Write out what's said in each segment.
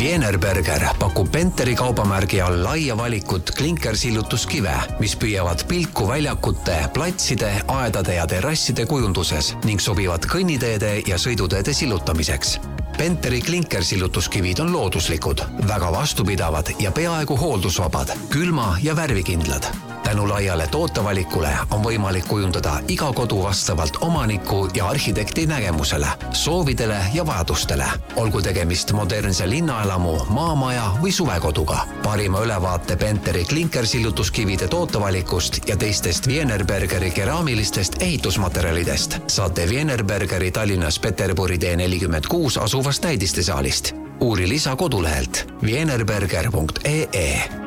Wienerberger pakub Penteri kaubamärgi all laia valikut klinkersillutuskive, mis püüavad pilku väljakute, platside, aedade ja terrasside kujunduses ning sobivad kõnniteede ja sõiduteede sillutamiseks. Penteri klinkersillutuskivid on looduslikud, väga vastupidavad ja peaaegu hooldusvabad, külma- ja värvikindlad tänu laiale tootevalikule on võimalik kujundada iga kodu vastavalt omaniku ja arhitekti nägemusele, soovidele ja vajadustele. olgu tegemist modernse linnaelamu, maamaja või suvekoduga. parima ülevaate Penteri klinkersillutuskivide tootevalikust ja teistest Wienerbergeri keraamilistest ehitusmaterjalidest saate Wienerbergeri Tallinnas Peterburi tee nelikümmend kuus asuvast näidistesaalist. uuri lisa kodulehelt wienerberger.ee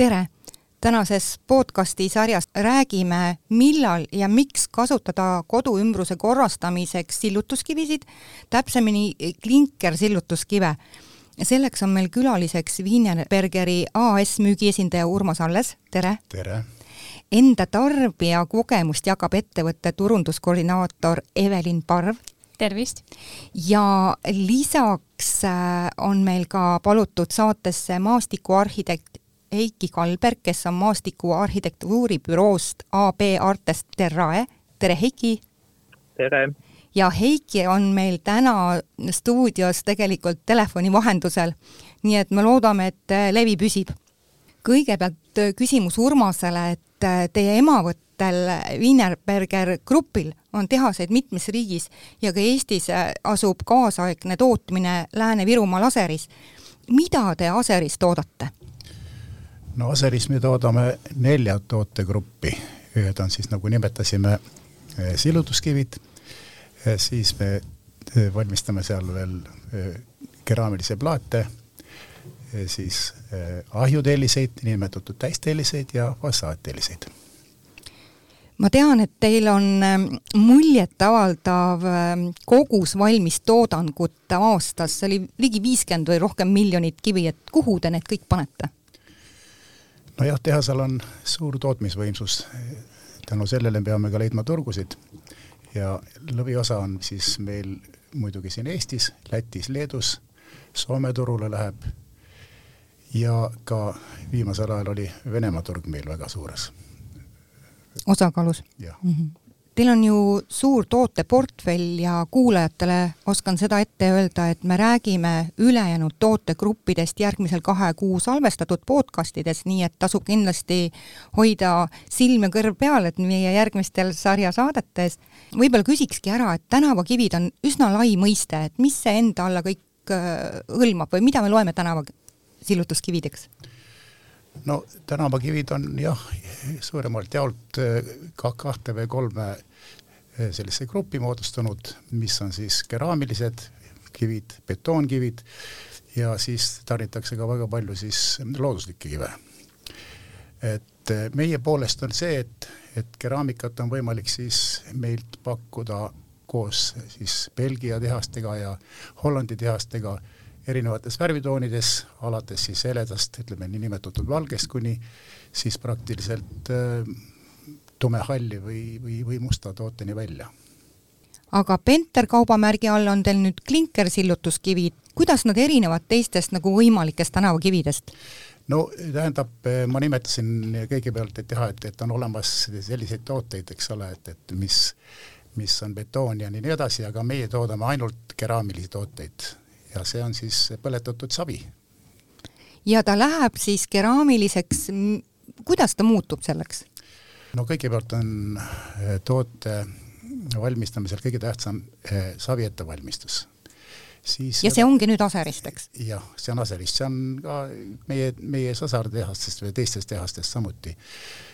tere! tänases podcasti sarjas räägime, millal ja miks kasutada koduümbruse korrastamiseks sillutuskivisid, täpsemini klinkersillutuskive. selleks on meil külaliseks Wienerbergeri AS müügiesindaja Urmas Alles, tere! tere! Enda tarbijakogemust jagab ettevõtte turunduskoordinaator Evelin Parv tervist! ja lisaks äh, on meil ka palutud saatesse maastikuarhitekt Heiki Kalberg, kes on maastiku arhitektuuribüroost AB Artest Terrae. tere, Heiki! tere! ja Heiki on meil täna stuudios tegelikult telefoni vahendusel. nii et me loodame, et levi püsib. kõigepealt küsimus Urmasele, et teie emavõttel Wienerberger Grupil on tehaseid mitmes riigis ja ka Eestis asub kaasaegne tootmine Lääne-Virumaa laseris. mida te Aseris toodate? No Aseris me toodame nelja tootegruppi, ühed on siis nagu nimetasime eh, sillutuskivid, eh, siis me eh, valmistame seal veel keraamilisi plaate, siis ahjutelliseid, niinimetatud täistelliseid ja fassaadtelliseid ma tean, et teil on muljetavaldav kogus valmis toodangut aastas, see oli ligi viiskümmend või rohkem miljonit kivi, et kuhu te need kõik panete? Nojah, tehasel on suur tootmisvõimsus, tänu sellele peame ka leidma turgusid. Ja lõviosa on siis meil muidugi siin Eestis, Lätis, Leedus, Soome turule läheb. Ja ka viimasel ajal oli Venemaa turg meil väga suures. osakaalus? jah. Mm -hmm Teil on ju suur tooteportfell ja kuulajatele oskan seda ette öelda, et me räägime ülejäänud tootegruppidest järgmisel kahe kuu salvestatud podcastides, nii et tasub kindlasti hoida silm ja kõrv peal, et meie järgmistel sarja saadetes. võib-olla küsikski ära, et tänavakivid on üsna lai mõiste, et mis see enda alla kõik äh, hõlmab või mida me loeme tänavasillutuskivideks? No tänavakivid on jah, suuremalt jaolt äh, ka kahte või kolme sellise grupi moodustanud, mis on siis keraamilised kivid, betoonkivid ja siis tarnitakse ka väga palju siis looduslikke kive. et eh, meie poolest on see, et, et keraamikat on võimalik siis meilt pakkuda koos siis Belgia tehastega ja Hollandi tehastega erinevates värvitoonides, alates siis heledast, ütleme niinimetatud valgest kuni siis praktiliselt äh, tumehalli või, või, või musta tooteni välja. aga Penter kaubamärgi all on teil nüüd klinkersillutuskivid, kuidas nad erinevad teistest nagu võimalikest tänavakividest? no tähendab, ma nimetasin kõigepealt, et jah, et, et on olemas selliseid tooteid, eks ole, et, et mis, mis on betoon ja nii edasi, aga meie toodame ainult keraamilisi tooteid ja see on siis põletatud savi. ja ta läheb siis keraamiliseks, kuidas ta muutub selleks? no kõigepealt on eh, toote valmistamisel kõige tähtsam eh, savi ettevalmistus. Siis ja see ongi nüüd Aserist, eks? jah, see on Aserist, see on ka meie, meie sõsartehastest või teistest tehastest samuti.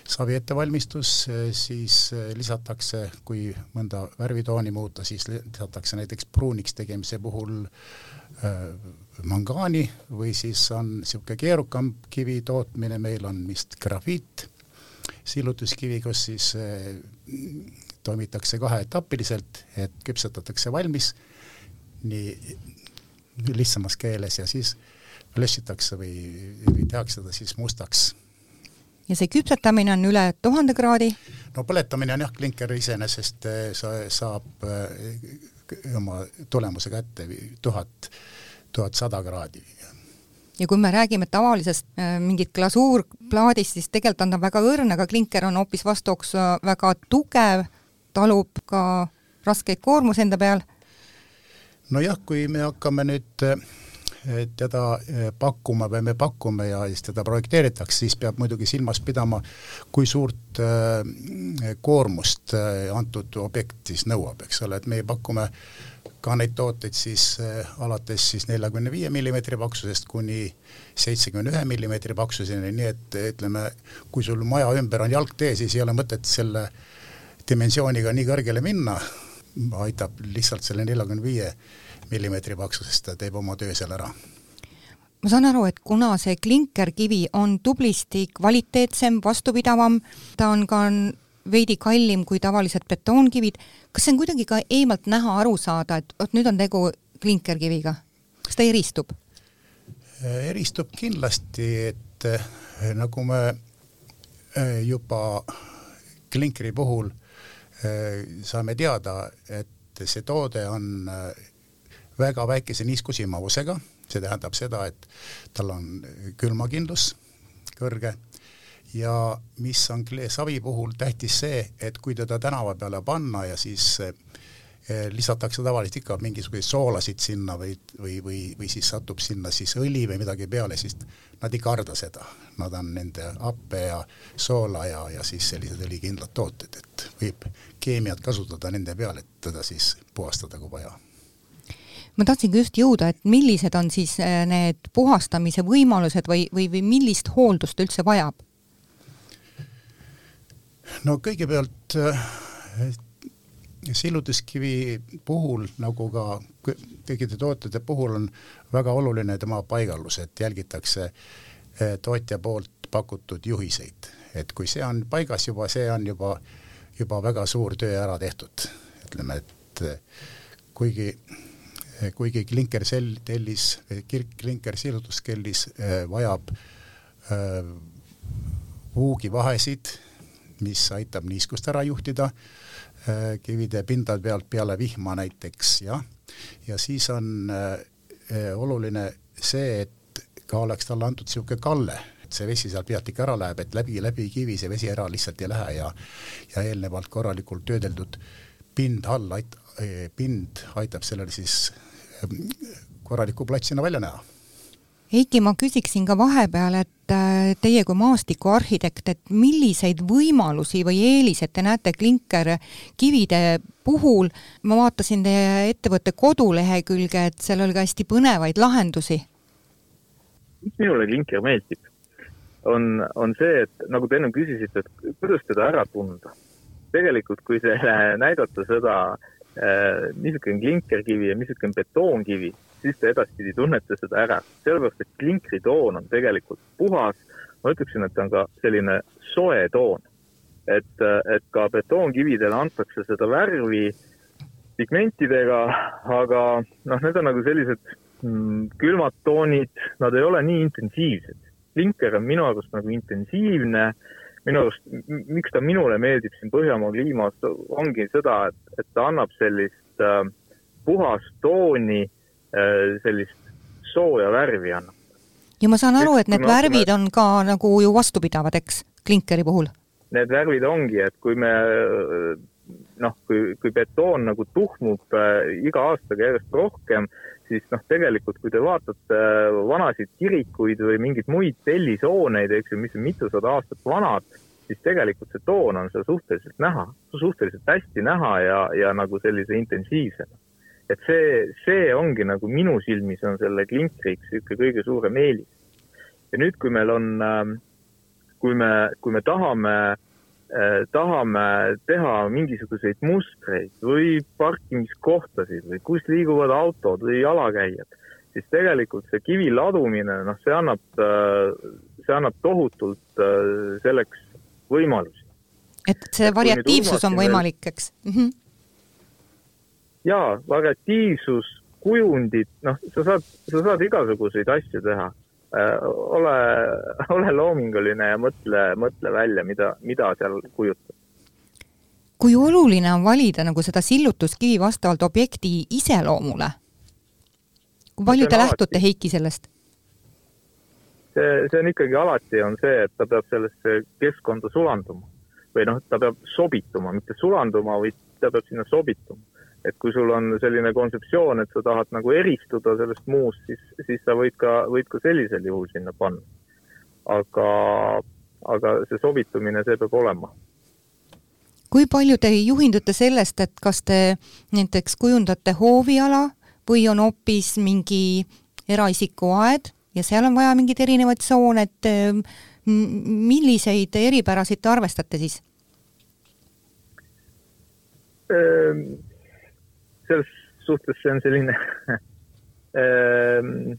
savi ettevalmistus, eh, siis lisatakse, kui mõnda värvitooni muuta, siis lisatakse näiteks pruuniks tegemise puhul äh, mangaani või siis on niisugune keerukam kivi tootmine, meil on vist grafiit sillutuskivi, kus siis eh, toimitakse kaheetapiliselt, et küpsetatakse valmis nii lihtsamas keeles ja siis lössitakse või, või tehakse ta siis mustaks. ja see küpsetamine on üle tuhande kraadi? no põletamine on jah, klinker iseenesest eh, sa, saab eh, oma tulemuse kätte tuhat, tuhat sada kraadi ja kui me räägime tavalisest äh, mingit glasuurplaadist, siis tegelikult on ta väga õrn, aga klinker on hoopis vastuks äh, väga tugev, talub ka raskeid koormusi enda peal. Nojah, kui me hakkame nüüd äh, teda pakkuma või me pakume ja siis teda projekteeritakse, siis peab muidugi silmas pidama, kui suurt koormust antud objekt siis nõuab, eks ole, et meie pakume ka neid tooteid siis alates siis neljakümne viie millimeetri paksusest kuni seitsekümne ühe millimeetri paksuseni, nii et ütleme, kui sul maja ümber on jalgtee, siis ei ole mõtet selle dimensiooniga nii kõrgele minna, aitab lihtsalt selle neljakümne viie millimeetri paksusest, ta teeb oma töö seal ära ma saan aru, et kuna see klinkerkivi on tublisti kvaliteetsem, vastupidavam, ta on ka veidi kallim kui tavalised betoonkivid, kas see on kuidagi ka eemalt näha, aru saada, et vot nüüd on tegu klinkerkiviga, kas ta eristub? eristub kindlasti, et eh, nagu me eh, juba klinkri puhul eh, saame teada, et see toode on väga väikese niiskusimavusega, see tähendab seda, et tal on külmakindlus kõrge. Ja mis on savi puhul tähtis see, et kui teda tänava peale panna ja siis eh, lisatakse tavaliselt ikka mingisuguseid soolasid sinna või, või, või, või siis satub sinna siis õli või midagi peale, siis nad ei karda seda. Nad on nende happe ja soola ja, ja siis sellised õlikindlad tooted, et võib keemiat kasutada nende peal, et teda siis puhastada, kui vaja ma tahtsingi just jõuda, et millised on siis eh, need puhastamise võimalused või, või, või millist hooldust üldse vajab? no kõigepealt äh, sillutuskivi puhul, nagu ka kõikide tootede puhul on väga oluline tema paigaldus, et jälgitakse äh, tootja poolt pakutud juhiseid, et kui see on paigas juba, see on juba, juba väga suur töö ära tehtud, ütleme, et äh, kuigi kuigi klinkersell tellis, klinker sillutuskellis vajab puugivahesid mis aitab niiskust ära juhtida kivide pindade pealt peale vihma näiteks, jah. ja siis on äh, oluline see, et ka oleks talle antud niisugune kalle, et see vesi sealt pealt ikka ära läheb, et läbi, läbi kivi see vesi ära lihtsalt ei lähe ja ja eelnevalt korralikult töödeldud pind all ait-, pind aitab sellele siis korraliku platsina välja näha Heiki, ma küsiksin ka vahepeal, et äh, teie kui maastikuarhitekt, et milliseid võimalusi või eeliseid te näete klinkerkivide puhul, ma vaatasin teie ettevõtte kodulehekülge, et seal oli ka hästi põnevaid lahendusi. mis minule klinker meeldib, on, on see, et nagu te ennem küsisite, et kuidas teda ära tunda. tegelikult, kui teile näidata seda, äh, missugune klinkerkivi ja missugune betoonkivi siis te edaspidi tunnete seda ära. sellepärast, et klinkritoon on tegelikult puhas, ma ütleksin, et ta on ka selline soe toon. et, et ka betoonkividele antakse seda värvi pigmentidega, aga noh, need on nagu sellised mm, külmad toonid, nad ei ole nii intensiivsed. klinker on minu arust nagu intensiivne, minu arust, miks ta minule meeldib siin Põhjamaa kliimas, ongi seda, et, et ta annab sellist äh, puhast tooni sellist sooja värvi annab. ja ma saan aru, et need värvid on ka nagu ju vastupidavad, eks, klinkeri puhul? Need värvid ongi, et kui me noh, kui, kui betoon nagu tuhmub äh, iga aastaga järjest rohkem, siis noh, tegelikult kui te vaatate äh, vanasid kirikuid või mingeid muid tellishooneid, eks ju, mis on mitusada aastat vanad, siis tegelikult see toon on seal suhteliselt näha, suhteliselt hästi näha ja, ja nagu sellise intensiivsena et see, see ongi nagu minu silmis on selle klinkriks niisugune kõige suurem eelis. ja nüüd, kui meil on, ähm, kui me, kui me tahame eh,, tahame teha mingisuguseid mustreid või parkimiskohtasid või kus liiguvad autod või jalakäijad, siis tegelikult see kivi ladumine, noh, see annab, äh, see annab tohutult äh, selleks võimalusi. et see variatiivsus on võimalik, eks mm? -hmm jaa, variatiivsus, kujundid, noh, sa saad, sa saad igasuguseid asju teha äh,. ole, ole loominguline ja mõtle, mõtle välja, mida, mida seal kujutada kui oluline on valida nagu seda sillutuskivi vastavalt objekti iseloomule? kui palju te lähtute, Heiki, sellest? see, see on ikkagi alati on see, et ta peab sellesse keskkonda sulanduma või noh, ta peab sobituma, mitte sulanduma, vaid ta peab sinna sobituma. Et kui sul on selline kontseptsioon, et sa tahad nagu eristuda sellest muust, siis, siis sa võid ka, võid ka sellisel juhul sinna panna. aga, aga see sobitumine, see peab olema kui palju te juhindute sellest, et kas te näiteks kujundate hooviala või on hoopis mingi eraisiku aed ja seal on vaja mingeid erinevaid tsoone, et milliseid eripärasid te arvestate siis? Selles suhtes see on selline ehm,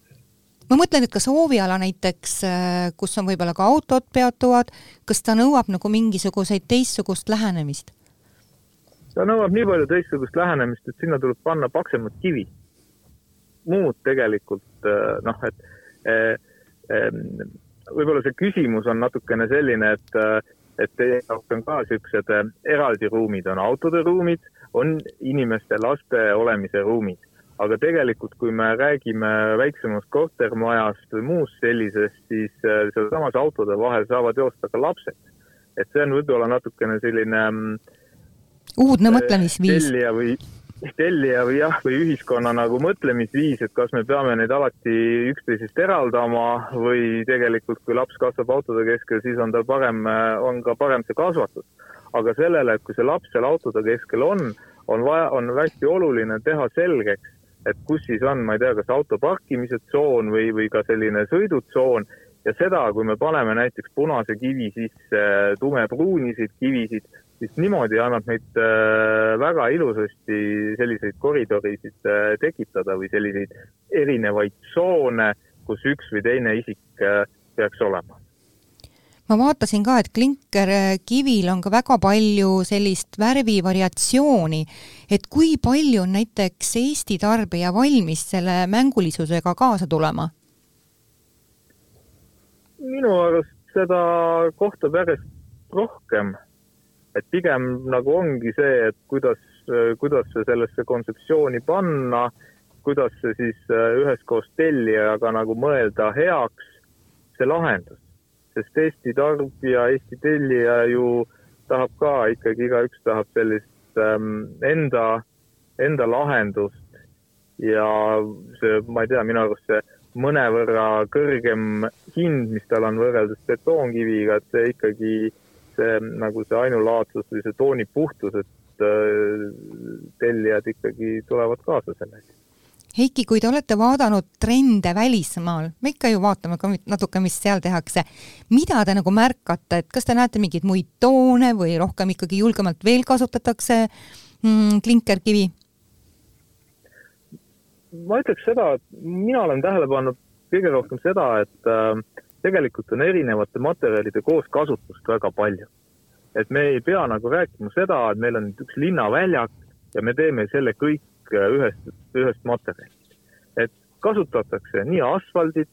ma mõtlen, et kas hooviala näiteks, äh, kus on võib-olla ka autod peatuvad, kas ta nõuab nagu mingisuguseid teistsugust lähenemist? ta nõuab nii palju teistsugust lähenemist, et sinna tuleb panna paksemad kivi. muud tegelikult äh, noh, et äh, ehm, võib-olla see küsimus on natukene selline, et, et teie jaoks on ka niisugused eraldi ruumid, on autode ruumid, on inimeste, laste olemise ruumid. aga tegelikult, kui me räägime väiksemast kortermajast või muust sellisest, siis äh, sealsamas autode vahel saavad joosta ka lapsed. et see on võib-olla natukene selline mm, uudne mõtlemisviis. tellija või tellija või jah, või ühiskonna nagu mõtlemisviis, et kas me peame neid alati üksteisest eraldama või tegelikult, kui laps kasvab autode keskel, siis on tal parem, on ka parem see kasvatus. Aga sellele, et kui see laps seal autode keskel on, on vaja, on hästi oluline teha selgeks, et kus siis on, ma ei tea, kas auto parkimise tsoon või, või ka selline sõidutsoon. Ja seda, kui me paneme näiteks punase kivi sisse tumepruuniseid kivisid, siis niimoodi annab neid äh, väga ilusasti selliseid koridorisid äh, tekitada või selliseid erinevaid tsoone, kus üks või teine isik äh, peaks olema ma vaatasin ka, et klinkerkivil on ka väga palju sellist värvivariatsiooni, et kui palju on näiteks Eesti tarbija valmis selle mängulisusega kaasa tulema? minu arust seda kohtab järjest rohkem et pigem nagu ongi see, et kuidas, kuidas see sellesse kontseptsiooni panna, kuidas see siis äh, üheskoos tellijaga nagu mõelda heaks, see lahendus. Sest Eesti tarbija, Eesti tellija ju tahab ka ikkagi, igaüks tahab sellist ähm, enda, enda lahendust ja see, ma ei tea, minu arust see mõnevõrra kõrgem hind, mis tal on võrreldes betoonkiviga, et see ikkagi see nagu see ainulaadsus või see tooni puhtus, et äh, tellijad ikkagi tulevad kaasa sellega. Heiki, kui te olete vaadanud trende välismaal, me ikka ju vaatame ka natuke, mis seal tehakse, mida te nagu märkate, et kas te näete mingeid muid toone või rohkem ikkagi julgemalt veel kasutatakse mm, klinkerkivi? ma ütleks seda, et mina olen tähele pannud kõige rohkem seda, et äh, tegelikult on erinevate materjalide kooskasutust väga palju. et me ei pea nagu rääkima seda, et meil on üks linnaväljak ja me teeme selle kõik äh, ühest, ühest materjalist. et kasutatakse nii asfaldit,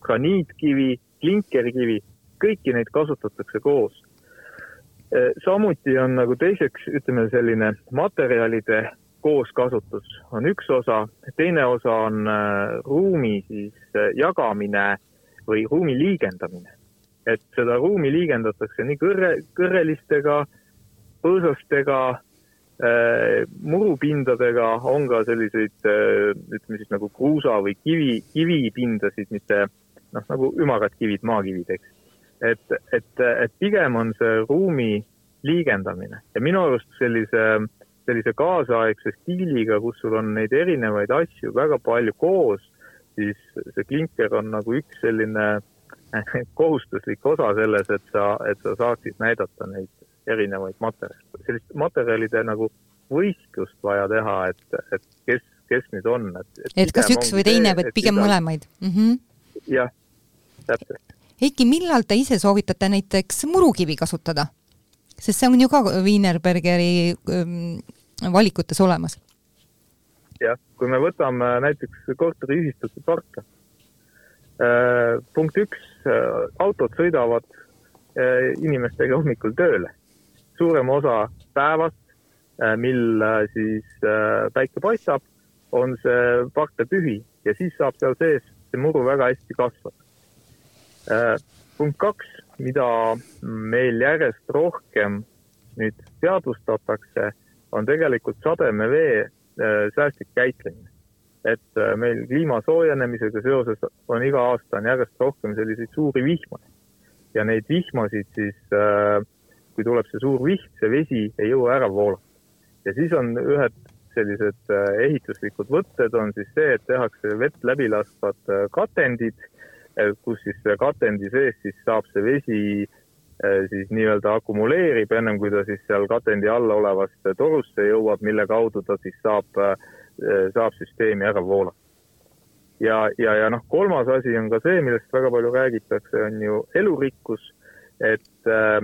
graniitkivi, klinkerkivi, kõiki neid kasutatakse koos. Äh, samuti on nagu teiseks, ütleme selline materjalide kooskasutus on üks osa, teine osa on äh, ruumi siis jagamine või ruumi liigendamine. et seda ruumi liigendatakse nii kõrre, kõrrelistega, põõsastega murupindadega, on ka selliseid äh, ütleme siis nagu kruusa või kivi, kivipindasid, mitte noh, nagu ümarad kivid, maakivid, eks. et, et, et pigem on see ruumi liigendamine ja minu arust sellise, sellise kaasaegse stiiliga, kus sul on neid erinevaid asju väga palju koos siis see klinker on nagu üks selline kohustuslik osa selles, et sa, et sa saaksid näidata neid erinevaid materjale. sellist materjalide nagu võistlust vaja teha, et, et kes, kes nüüd on, et et, et kas üks või teine, vaid pigem mõlemaid mm -hmm.? jah, täpselt. Heiki, millal te ise soovitate näiteks murukivi kasutada? sest see on ju ka Wienerbergeri ähm, valikutes olemas jah, kui me võtame näiteks korteriühistute parke. Äh, punkt üks, äh, autod sõidavad äh, inimestega hommikul tööle. Suurem osa päevast, mil siis päike paistab, on see parkla tühi ja siis saab seal sees see muru väga hästi kasvada. punkt kaks, mida meil järjest rohkem nüüd teadvustatakse, on tegelikult sademevee säästlik käitlemine et äh, meil kliima soojenemisega seoses on iga aasta on järjest rohkem selliseid suuri vihmasid. ja neid vihmasid siis, äh, kui tuleb see suur vihm, see vesi ei jõua ära voolata. ja siis on ühed sellised äh, ehituslikud võtted on siis see, et tehakse vett läbi laskvad katendid, kus siis katendi sees siis saab see vesi siis nii-öelda akumuleerib ennem kui ta siis seal katendi all olevasse torusse jõuab, mille kaudu ta siis saab äh, saab süsteemi ära voolata. ja, ja, ja noh, kolmas asi on ka see, millest väga palju räägitakse, on ju elurikkus, et äh,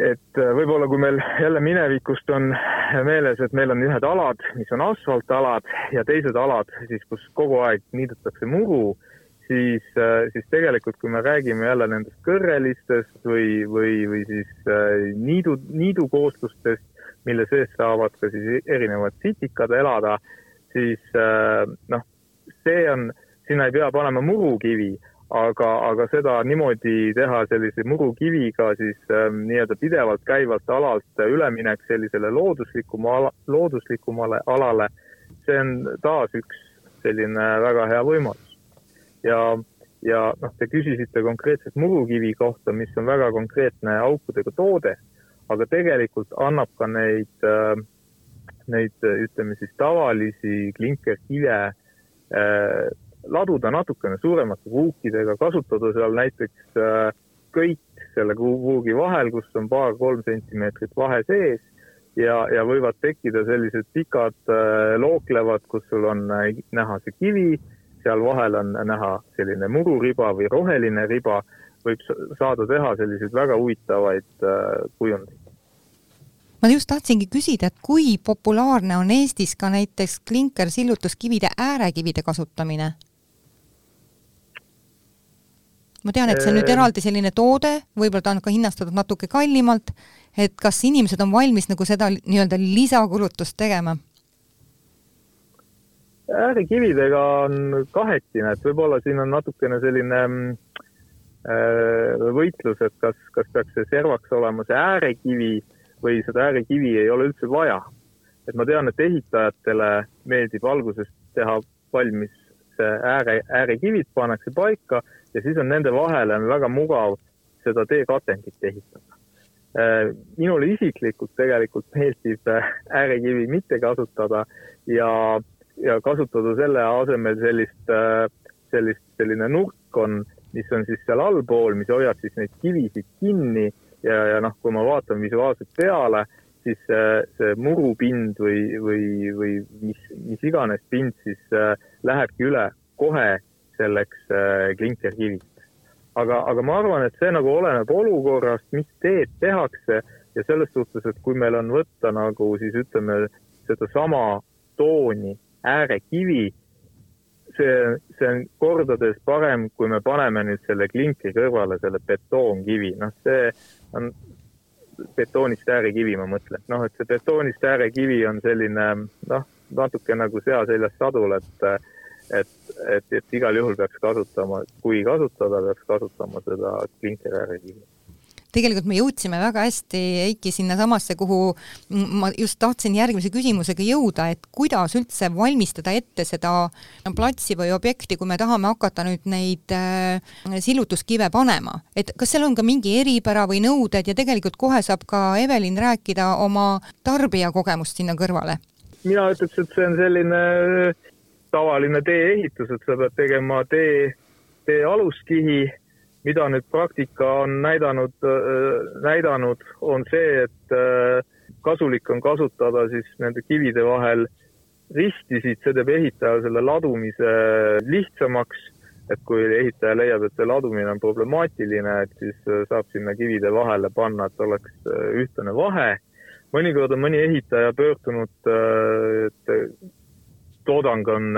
et võib-olla kui meil jälle minevikust on meeles, et meil on ühed alad, mis on asfaltalad ja teised alad siis, kus kogu aeg niidetakse muru, siis, äh, siis tegelikult, kui me räägime jälle nendest kõrrelistest või, või, või siis niidu, niidukooslustest, mille sees saavad ka siis erinevad sitikad elada, siis äh, noh, see on, sinna ei pea panema murukivi, aga, aga seda niimoodi teha sellise murukiviga siis ähm, nii-öelda pidevalt käivalt alalt üleminek sellisele looduslikuma ala, looduslikumale alale, see on taas üks selline väga hea võimalus. ja, ja noh, te küsisite konkreetselt murukivi kohta, mis on väga konkreetne aukudega toode aga tegelikult annab ka neid, äh, neid ütleme siis tavalisi klinkerkive äh, laduda natukene suuremate puukidega, kasutada seal näiteks äh, köit selle puugi vahel, kus on paar-kolm sentimeetrit vahe sees ja, ja võivad tekkida sellised pikad looklevad, kus sul on näha see kivi, seal vahel on näha selline mururiba või roheline riba, võib saada teha selliseid väga huvitavaid kujundeid. Ma just tahtsingi küsida, et kui populaarne on Eestis ka näiteks klinkersillutuskivide äärekivide kasutamine? Ma tean, et see on nüüd äh. eraldi selline toode, võib-olla ta on ka hinnastatud natuke kallimalt, et kas inimesed on valmis nagu seda nii-öelda lisakulutust tegema? äärekividega on kahetine, et võib-olla siin on natukene selline äh, võitlus, et kas, kas peaks see servaks olema see äärekivi või seda äärekivi ei ole üldse vaja. et ma tean, et ehitajatele meeldib alguses teha valmis ääre, äärekivid pannakse paika ja siis on nende vahele on väga mugav seda teekatendit ehitada. Äh, minule isiklikult tegelikult meeldib äh, äärekivi mitte kasutada ja, ja kasutada selle asemel sellist, äh, sellist, selline nurk on, mis on siis seal allpool, mis hoiab siis neid kivisid kinni ja, ja noh, kui ma vaatan visuaalselt peale, siis see, see murupind või, või, või mis, mis iganes pind siis äh, lähebki üle kohe selleks äh, klinkerkivist. aga, aga ma arvan, et see nagu oleneb olukorrast, mis teed tehakse ja selles suhtes, et kui meil on võtta nagu siis ütleme sedasama tooni äärekivi, see, see on kordades parem, kui me paneme nüüd selle klinkri kõrvale selle betoonkivi, noh, see on betoonist äärekivi, ma mõtlen, noh, et see betoonist äärekivi on selline noh, natuke nagu sea seljas sadul, et et, et, et igal juhul peaks kasutama, kui kasutada, peaks kasutama seda klinker äärekivi tegelikult me jõudsime väga hästi, Eiki, sinnasamasse, kuhu ma just tahtsin järgmise küsimusega jõuda, et kuidas üldse valmistada ette seda platsi või objekti, kui me tahame hakata nüüd neid äh, sillutuskive panema, et kas seal on ka mingi eripära või nõuded ja tegelikult kohe saab ka Evelin rääkida oma tarbijakogemust sinna kõrvale? mina ütleks, et see on selline tavaline tee-ehitus, et sa pead tegema tee, tee aluskihi mida nüüd praktika on näidanud, äh, näidanud, on see, et äh, kasulik on kasutada siis nende kivide vahel ristisid, see teeb ehitajal selle ladumise lihtsamaks. et kui ehitaja leiab, et see ladumine on problemaatiline, et siis äh, saab sinna kivide vahele panna, et oleks ühtlane vahe. mõnikord on mõni ehitaja pöördunud, et toodang on,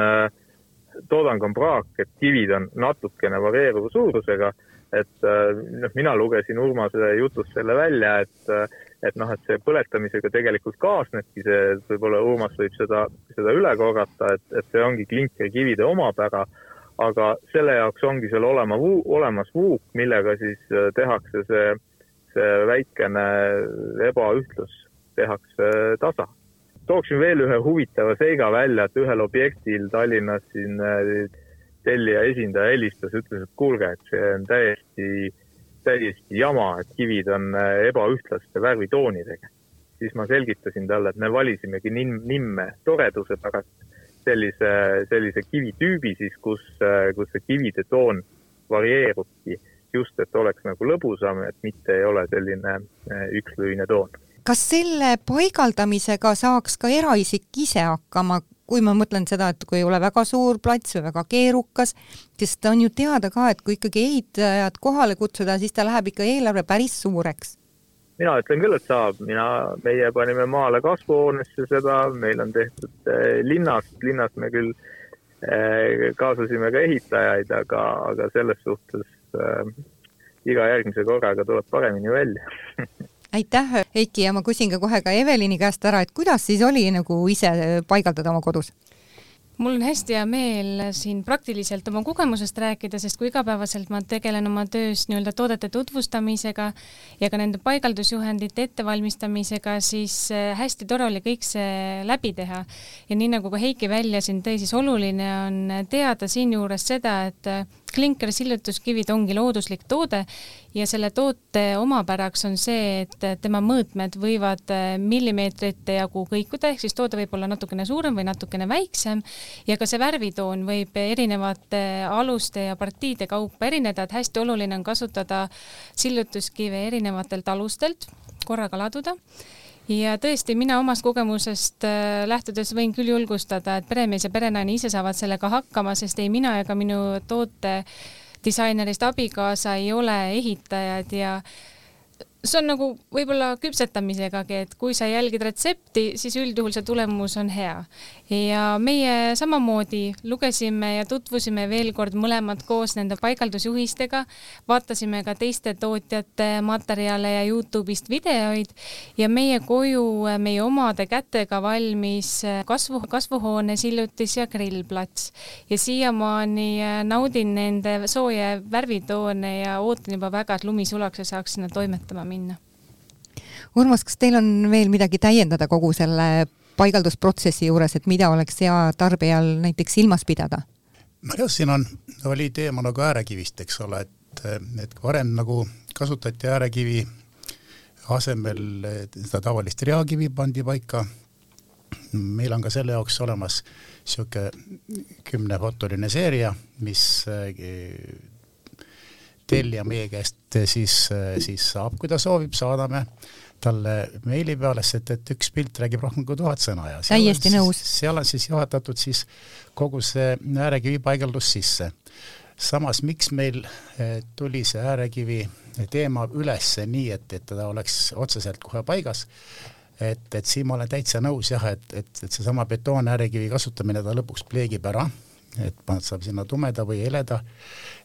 toodang on praak, et kivid on natukene varieeruva suurusega et noh, mina lugesin Urmase jutust selle välja, et, et noh, et see põletamisega tegelikult kaasnebki see, võib-olla Urmas võib seda, seda üle korrata, et, et see ongi klinkerkivide omapära, aga selle jaoks ongi seal olema, olemas vuuk, millega siis tehakse see, see väikene ebaühtlus tehakse tasa. Tooksin veel ühe huvitava seiga välja, et ühel objektil Tallinnas siin äh, tellija esindaja helistas, ütles, et kuulge, et see on täiesti, täiesti jama, et kivid on äh, ebaühtlaste värvitoonidega. siis ma selgitasin talle, et me valisimegi nim-, nimme toreduse pärast sellise, sellise kivitüübi siis, kus, äh, kus see kivide toon varieerubki just, et oleks nagu lõbusam, et mitte ei ole selline ükslüine toon kas selle paigaldamisega saaks ka eraisik ise hakkama, kui ma mõtlen seda, et kui ei ole väga suur plats või väga keerukas, sest on ju teada ka, et kui ikkagi ehitajad kohale kutsuda, siis ta läheb ikka eelarve päris suureks. mina ütlen küll, et saab, mina, meie panime maale kasvuhoonesse seda, meil on tehtud eh, linnast, linnas me küll eh, kaasasime ka ehitajaid, aga, aga selles suhtes eh, iga järgmise korraga tuleb paremini välja aitäh, Heiki, ja ma küsin ka kohe ka Evelini käest ära, et kuidas siis oli nagu ise paigaldada oma kodus? mul on hästi hea meel siin praktiliselt oma kogemusest rääkida, sest kui igapäevaselt ma tegelen oma töös nii-öelda toodete tutvustamisega ja ka nende paigaldusjuhendite ettevalmistamisega, siis äh, hästi tore oli kõik see läbi teha. ja nii nagu ka Heiki välja siin tõi, siis oluline on teada siinjuures seda, et klinkersillutuskivid ongi looduslik toode ja selle toote omapäraks on see, et tema mõõtmed võivad äh, millimeetrite jagu kõikuda, ehk siis toode võib olla natukene suurem või natukene väiksem ja ka see värvitoon võib erinevate aluste ja partiide kaupa erineda, et hästi oluline on kasutada sillutuskive erinevatelt alustelt, korraga laduda ja tõesti, mina omast kogemusest äh, lähtudes võin küll julgustada, et peremees ja perenaine ise saavad sellega hakkama, sest ei mina ega minu toote disainerist abikaasa ei ole ehitajad ja see on nagu võib-olla küpsetamisegagi, et kui sa jälgid retsepti, siis üldjuhul see tulemus on hea. ja meie samamoodi lugesime ja tutvusime veel kord mõlemad koos nende paigaldusjuhistega, vaatasime ka teiste tootjate materjale ja Youtube'ist videoid ja meie koju meie omade kätega valmis kasvu, kasvuhoone sillutis ja grillplats. ja siiamaani naudin nende sooja värvitoone ja ootan juba väga, et lumi sulaks ja saaks sinna toimetama minna minna. Urmas, kas teil on veel midagi täiendada kogu selle paigaldusprotsessi juures, et mida oleks hea tarbijal näiteks silmas pidada? nojah, siin on, oli teema nagu äärekivist, eks ole, et, et varem nagu kasutati äärekivi asemel seda tavalist reakivi pandi paika. meil on ka selle jaoks olemas niisugune kümnefotoline seeria, mis tellija meie käest siis, siis saab, kui ta soovib, saadame talle meili peale, sest et üks pilt räägib rohkem kui tuhat sõna ja täiesti nõus. seal on siis juhatatud siis kogu see äärekivi paigaldus sisse. samas, miks meil eh, tuli see äärekivi teema üles nii, et, et ta oleks otseselt kohe paigas, et, et siin ma olen täitsa nõus jah, et, et, et seesama betoonäärekivi kasutamine, ta lõpuks pleegib ära et saab sinna tumeda või heleda,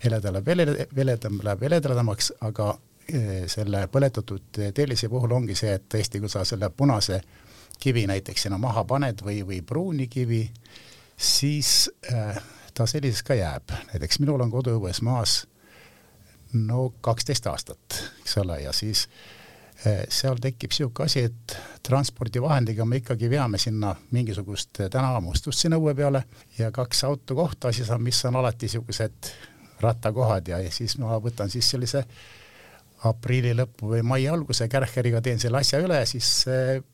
heleda läheb hele, heledam läheb heledamaks, aga eh, selle põletatud tellise puhul ongi see, et tõesti, kui sa selle punase kivi näiteks sinna maha paned või, või pruuni kivi, siis äh, ta selliseks ka jääb. näiteks minul on koduõues maas no kaksteist aastat, eks ole, ja siis äh, Eh, seal tekib niisugune asi, et transpordivahendiga me ikkagi veame sinna mingisugust tänavamustust sinna õue peale ja kaks autokohta siis on, mis on alati niisugused rattakohad ja, ja siis ma võtan siis sellise aprilli lõppu või mai alguse kärheriga teen selle asja üle, siis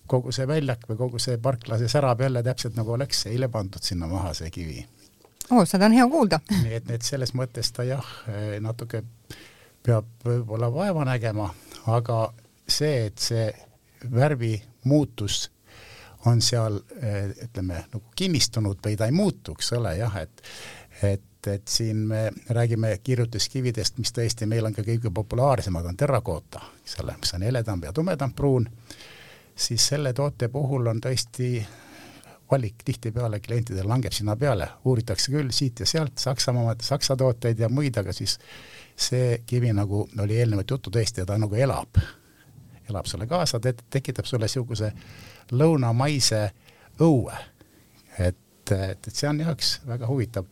kogu see väljak või kogu see parkla, see särab jälle täpselt nagu oleks eile pandud sinna maha, see kivi. oo, seda on hea kuulda. nii et, et selles mõttes ta jah, natuke peab võib-olla vaeva nägema, aga see, et see värvi muutus on seal ütleme nagu kinnistunud või ta ei muutu, eks ole, jah, et et, et siin me räägime kirjutuskividest, mis tõesti meil on ka kõige populaarsemad, on terrakoota, eks ole, mis on heledam ja tumedam pruun, siis selle toote puhul on tõesti valik. Tihtipeale klientidel langeb sinna peale, uuritakse küll siit ja sealt Saksamaa, Saksa tooteid ja muid, aga siis see kivi, nagu oli eelnevalt juttu tõesti, ta nagu elab, elab sulle kaasa, tekitab sulle niisuguse lõunamaise õue. et, et, et see on üks väga huvitav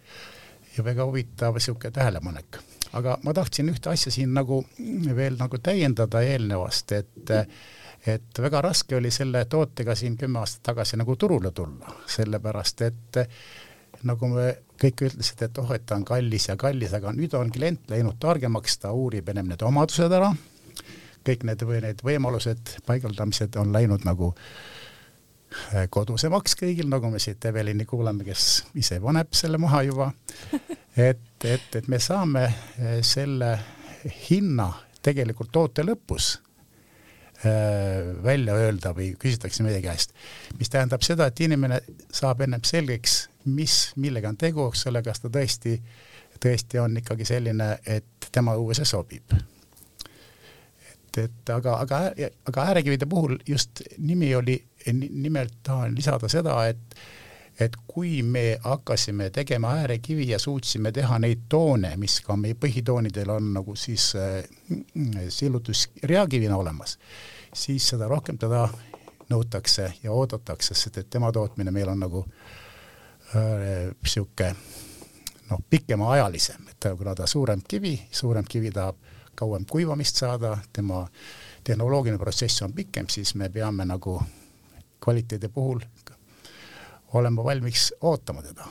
ja väga huvitav niisugune tähelepanek. aga ma tahtsin ühte asja siin nagu veel nagu täiendada eelnevast, et et väga raske oli selle tootega siin kümme aastat tagasi nagu turule tulla, sellepärast et nagu me kõik ütlesid, et oh, et ta on kallis ja kallis, aga nüüd on klient läinud targemaks, ta uurib ennem need omadused ära, kõik need või need võimalused, paigaldamised on läinud nagu äh, kodusemaks kõigil, nagu me siit Evelini kuuleme, kes ise paneb selle maha juba. et, et, et me saame äh, selle hinna tegelikult toote lõpus Äh, välja öelda või küsitakse meie käest. mis tähendab seda, et inimene saab ennem selgeks, mis, millega on tegu, eks ole, kas ta tõesti, tõesti on ikkagi selline, et tema õue see sobib. Et, aga, aga, aga äärekivide puhul just nimi oli, nimelt tahan lisada seda, et et kui me hakkasime tegema äärekivi ja suutsime teha neid toone, mis ka meie põhitoonidel on nagu siis äh, sillutusreakivina olemas, siis seda rohkem teda nõutakse ja oodatakse, sest et tema tootmine meil on nagu niisugune äh, noh, pikemaajalisem, et kuna ta suurem kivi, suurem kivi tahab kauem kuivamist saada, tema tehnoloogiline protsess on pikem, siis me peame nagu kvaliteedi puhul olema valmis ootama teda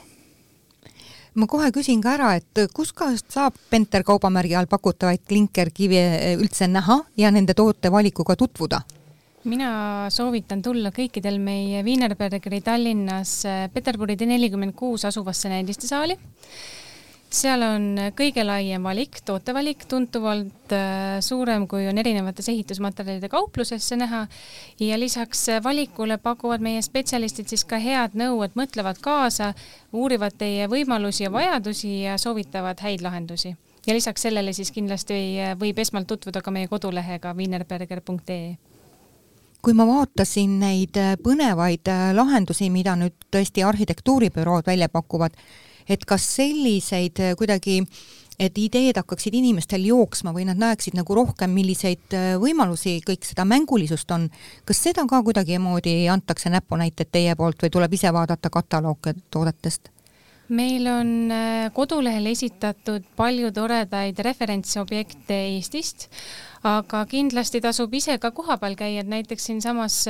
ma kohe küsin ka ära, et kuskohast saab Penter kaubamärgi all pakutavaid klinkerkive üldse näha ja nende tootevalikuga tutvuda? mina soovitan tulla kõikidel meie Wienerbergeri Tallinnas Peterburi tee nelikümmend kuus asuvasse näidistesaali seal on kõige laiem valik, tootevalik, tuntuvalt äh, suurem, kui on erinevates ehitusmaterjalide kauplusesse näha ja lisaks valikule pakuvad meie spetsialistid siis ka head nõu, et mõtlevad kaasa, uurivad teie võimalusi ja vajadusi ja soovitavad häid lahendusi. ja lisaks sellele siis kindlasti võib esmalt tutvuda ka meie kodulehega wienerberger.ee kui ma vaatasin neid põnevaid lahendusi, mida nüüd tõesti arhitektuuribürood välja pakuvad, et kas selliseid äh, kuidagi et ideed hakkaksid inimestel jooksma või nad näeksid nagu rohkem, milliseid äh, võimalusi kõik seda mängulisust on. kas seda ka kuidagimoodi antakse näpunäited teie poolt või tuleb ise vaadata katalooge toodetest? meil on äh, kodulehel esitatud palju toredaid referentsobjekte Eestist, aga kindlasti tasub ise ka kohapeal käia, et näiteks siinsamas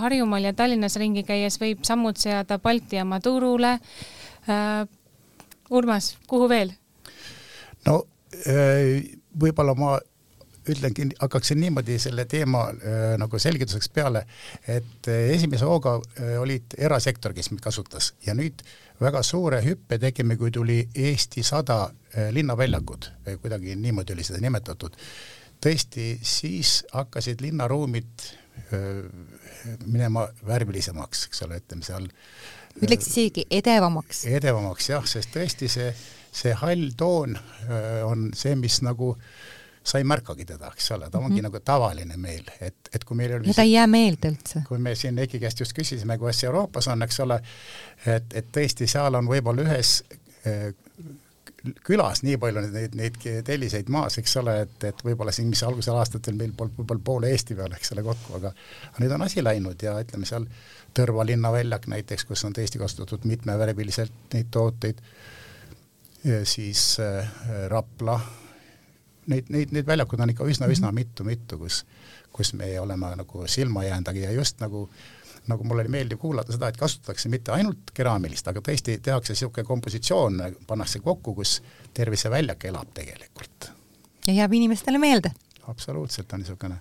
Harjumaal ja Tallinnas ringi käies võib sammud seada Balti jaama turule Urmas, kuhu veel? no äh, võib-olla ma ütlengi, hakkaksin niimoodi selle teema äh, nagu selgituseks peale, et äh, esimese hooga olid erasektor, kes meid kasutas ja nüüd väga suure hüppe tegime, kui tuli Eesti sada linnaväljakud, kuidagi niimoodi oli seda nimetatud. tõesti, siis hakkasid linnaruumid minema värvilisemaks, eks ole, ütleme seal ütleks isegi edevamaks. edevamaks jah, sest tõesti see, see hall toon on see, mis nagu sa ei märkagi teda, eks ole, ta ongi mm -hmm. nagu tavaline meil, et, et kui meil oli ja ta ei jää meelde üldse. kui me siin Eiki käest just küsisime, kuidas Euroopas on, eks ole, et, et tõesti, seal on võib-olla ühes külas nii palju neid, neid telliseid maas, eks ole, et, et võib-olla siin, mis algusel aastatel meil polnud võib-olla poole Eesti peale, eks ole, kokku, aga nüüd on asi läinud ja ütleme seal Tõrva linnaväljak näiteks, kus on tõesti kasutatud mitmevärviliselt neid tooteid, siis äh, Rapla, neid, neid, neid väljakud on ikka üsna-üsna mitu-mitu, mhm. kus, kus me oleme nagu silma jäänud, aga ja just nagu nagu mul oli meeldiv kuulata seda, et kasutatakse mitte ainult keraamilist, aga tõesti tehakse niisugune kompositsioon, pannakse kokku, kus terve see väljak elab tegelikult. ja jääb inimestele meelde? absoluutselt on niisugune,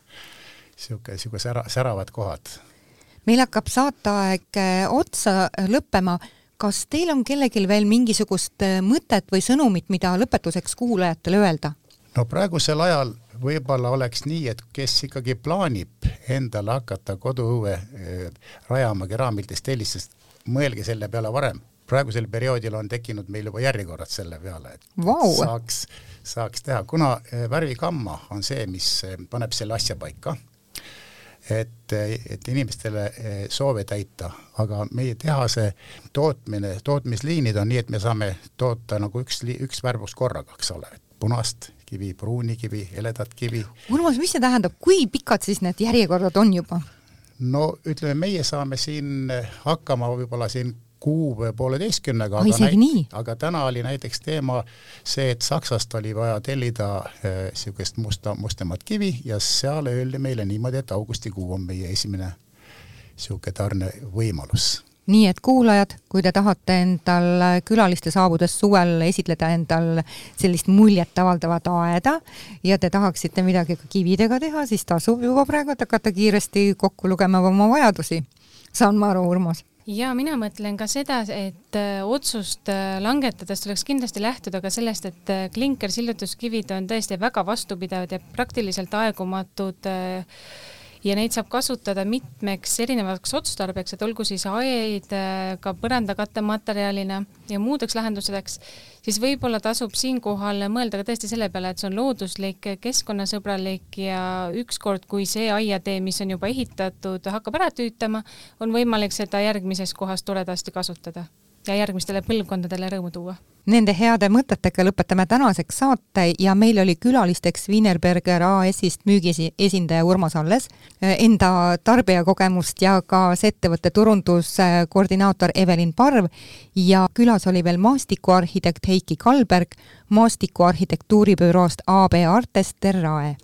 niisugune, niisugune sära, säravad kohad meil hakkab saateaeg äh, otsa lõppema. kas teil on kellelgi veel mingisugust äh, mõtet või sõnumit, mida lõpetuseks kuulajatele öelda? no praegusel ajal võib-olla oleks nii, et kes ikkagi plaanib endale hakata koduõue äh, rajama keraamilistest tellistest, mõelge selle peale varem. praegusel perioodil on tekkinud meil juba järjekorrad selle peale, et wow. saaks, saaks teha, kuna värvikamma on see, mis paneb selle asja paika et, et inimestele soove täita, aga meie tehase tootmine, tootmisliinid on nii, et me saame toota nagu üks, üks värvus korraga, eks ole, punast kivi, pruuni kivi, heledat kivi. Urmas, mis see tähendab, kui pikad siis need järjekorrad on juba? no ütleme, meie saame siin hakkama võib-olla siin kuu või pooleteistkümnega. aga, aga täna oli näiteks teema see, et Saksast oli vaja tellida niisugust äh, musta, mustemat kivi ja seal öeldi meile niimoodi, et augustikuu on meie esimene niisugune tarnevõimalus nii et kuulajad, kui te tahate endal külaliste saabudes suvel esitleda endal sellist muljetavaldavat aeda ja te tahaksite midagi ka kividega teha, siis tasub juba praegu hakata kiiresti kokku lugema oma vajadusi. saan ma aru, Urmas? ja mina mõtlen ka seda, et äh, otsust äh, langetades tuleks kindlasti lähtuda ka sellest, et äh, klinkersillutuskivid on tõesti väga vastupidavad ja praktiliselt aegumatud ja neid saab kasutada mitmeks erinevaks otstarbeks, et olgu siis aed ka põrandakattematerjalina ja muudeks lahenduseks, siis võib-olla tasub siinkohal mõelda ka tõesti selle peale, et see on looduslik, keskkonnasõbralik ja ükskord, kui see aiatee, mis on juba ehitatud, hakkab ära tüütama, on võimalik seda järgmises kohas toredasti kasutada ja järgmistele põlvkondadele rõõmu tuua. Nende heade mõtetega lõpetame tänaseks saate ja meil oli külalisteks Wienerberger AS-ist müügiesindaja Urmas Alles, enda tarbijakogemust jagas ettevõtte turunduskoordinaator Evelin Parv ja külas oli veel maastikuarhitekt Heiki Kalberg maastikuarhitektuuribüroost AB Artes Terrae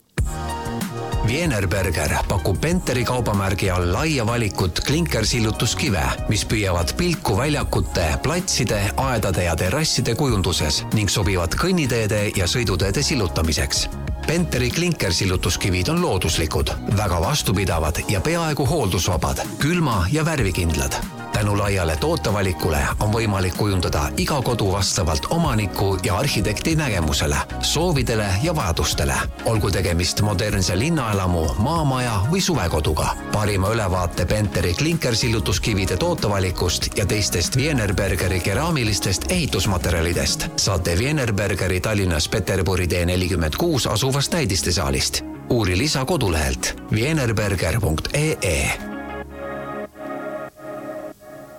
Wienerberger pakub Penteri kaubamärgi all laia valikut klinkersillutuskive, mis püüavad pilku väljakute, platside, aedade ja terrasside kujunduses ning sobivad kõnniteede ja sõiduteede sillutamiseks. Penteri klinkersillutuskivid on looduslikud, väga vastupidavad ja peaaegu hooldusvabad, külma ja värvikindlad tänu laiale tootevalikule on võimalik kujundada iga kodu vastavalt omaniku ja arhitekti nägemusele, soovidele ja vajadustele. olgu tegemist modernse linnaelamu, maamaja või suvekoduga. parima ülevaate Penteri klinkersillutuskivide tootevalikust ja teistest Wienerbergeri keraamilistest ehitusmaterjalidest saate Wienerbergeri Tallinnas Peterburi tee nelikümmend kuus asuvast näidistesaalist. uuri lisa kodulehelt wienerberger.ee